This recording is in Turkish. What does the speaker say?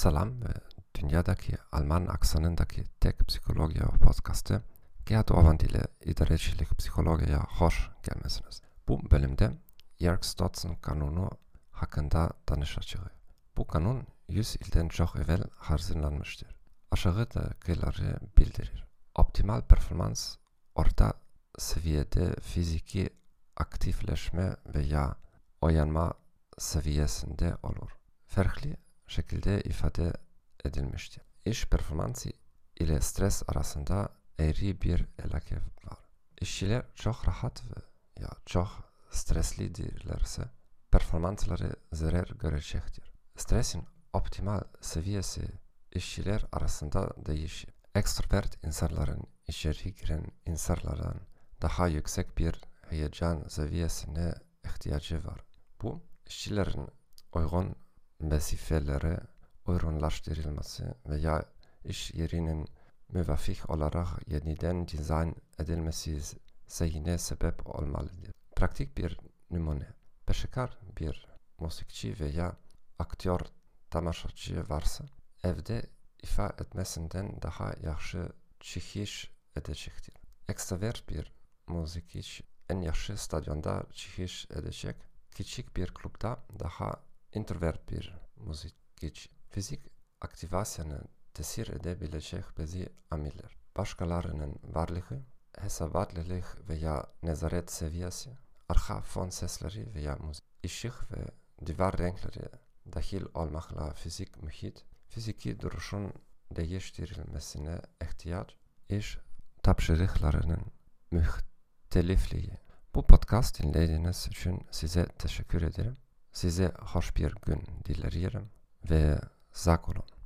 Selam ve dünyadaki Alman aksanındaki tek psikoloji podcastı Gerd Ovand ile idarecilik psikolojiye hoş gelmesiniz. Bu bölümde Yerkes-Dodson kanunu hakkında danışacağız. Bu kanun 100 ilden çok evvel hazırlanmıştır. Aşağıdakileri bildirir. Optimal performans orta seviyede fiziki aktifleşme veya oyanma seviyesinde olur. Farklı şekilde ifade edilmiştir. İş performansı ile stres arasında eğri bir ilake var. İşçiler çok rahat ve ya çok streslidirlerse performansları zarar görecektir. Stresin optimal seviyesi işçiler arasında değişir. Ekstrovert insanların içeri giren insanlardan daha yüksek bir heyecan seviyesine ihtiyacı var. Bu işçilerin uygun vazifelere uygunlaştırılması veya iş yerinin müvafik olarak yeniden dizayn edilmesi zeyine sebep olmalıdır. Praktik bir numune. Peşekar bir müzikçi veya aktör tamaşacı varsa evde ifa etmesinden daha yaxşı çıkış edecektir. Ekstravert bir müzikçi en yaxşı stadyonda çıkış edecek. Küçük bir klubda daha introvert bir müzikçi. Fizik aktivasyonu tesir edebilecek bazı amiller. Başkalarının varlığı, hesabatlılık veya nezaret seviyesi, arka fon sesleri veya müzik, ışık ve divar renkleri dahil olmakla fizik mühit, fiziki duruşun değiştirilmesine ihtiyaç, iş tapşırıklarının muhtelifliği. Bu podcast dinlediğiniz için size teşekkür ederim. Size hoş bir gün dilerim ve sağ olun.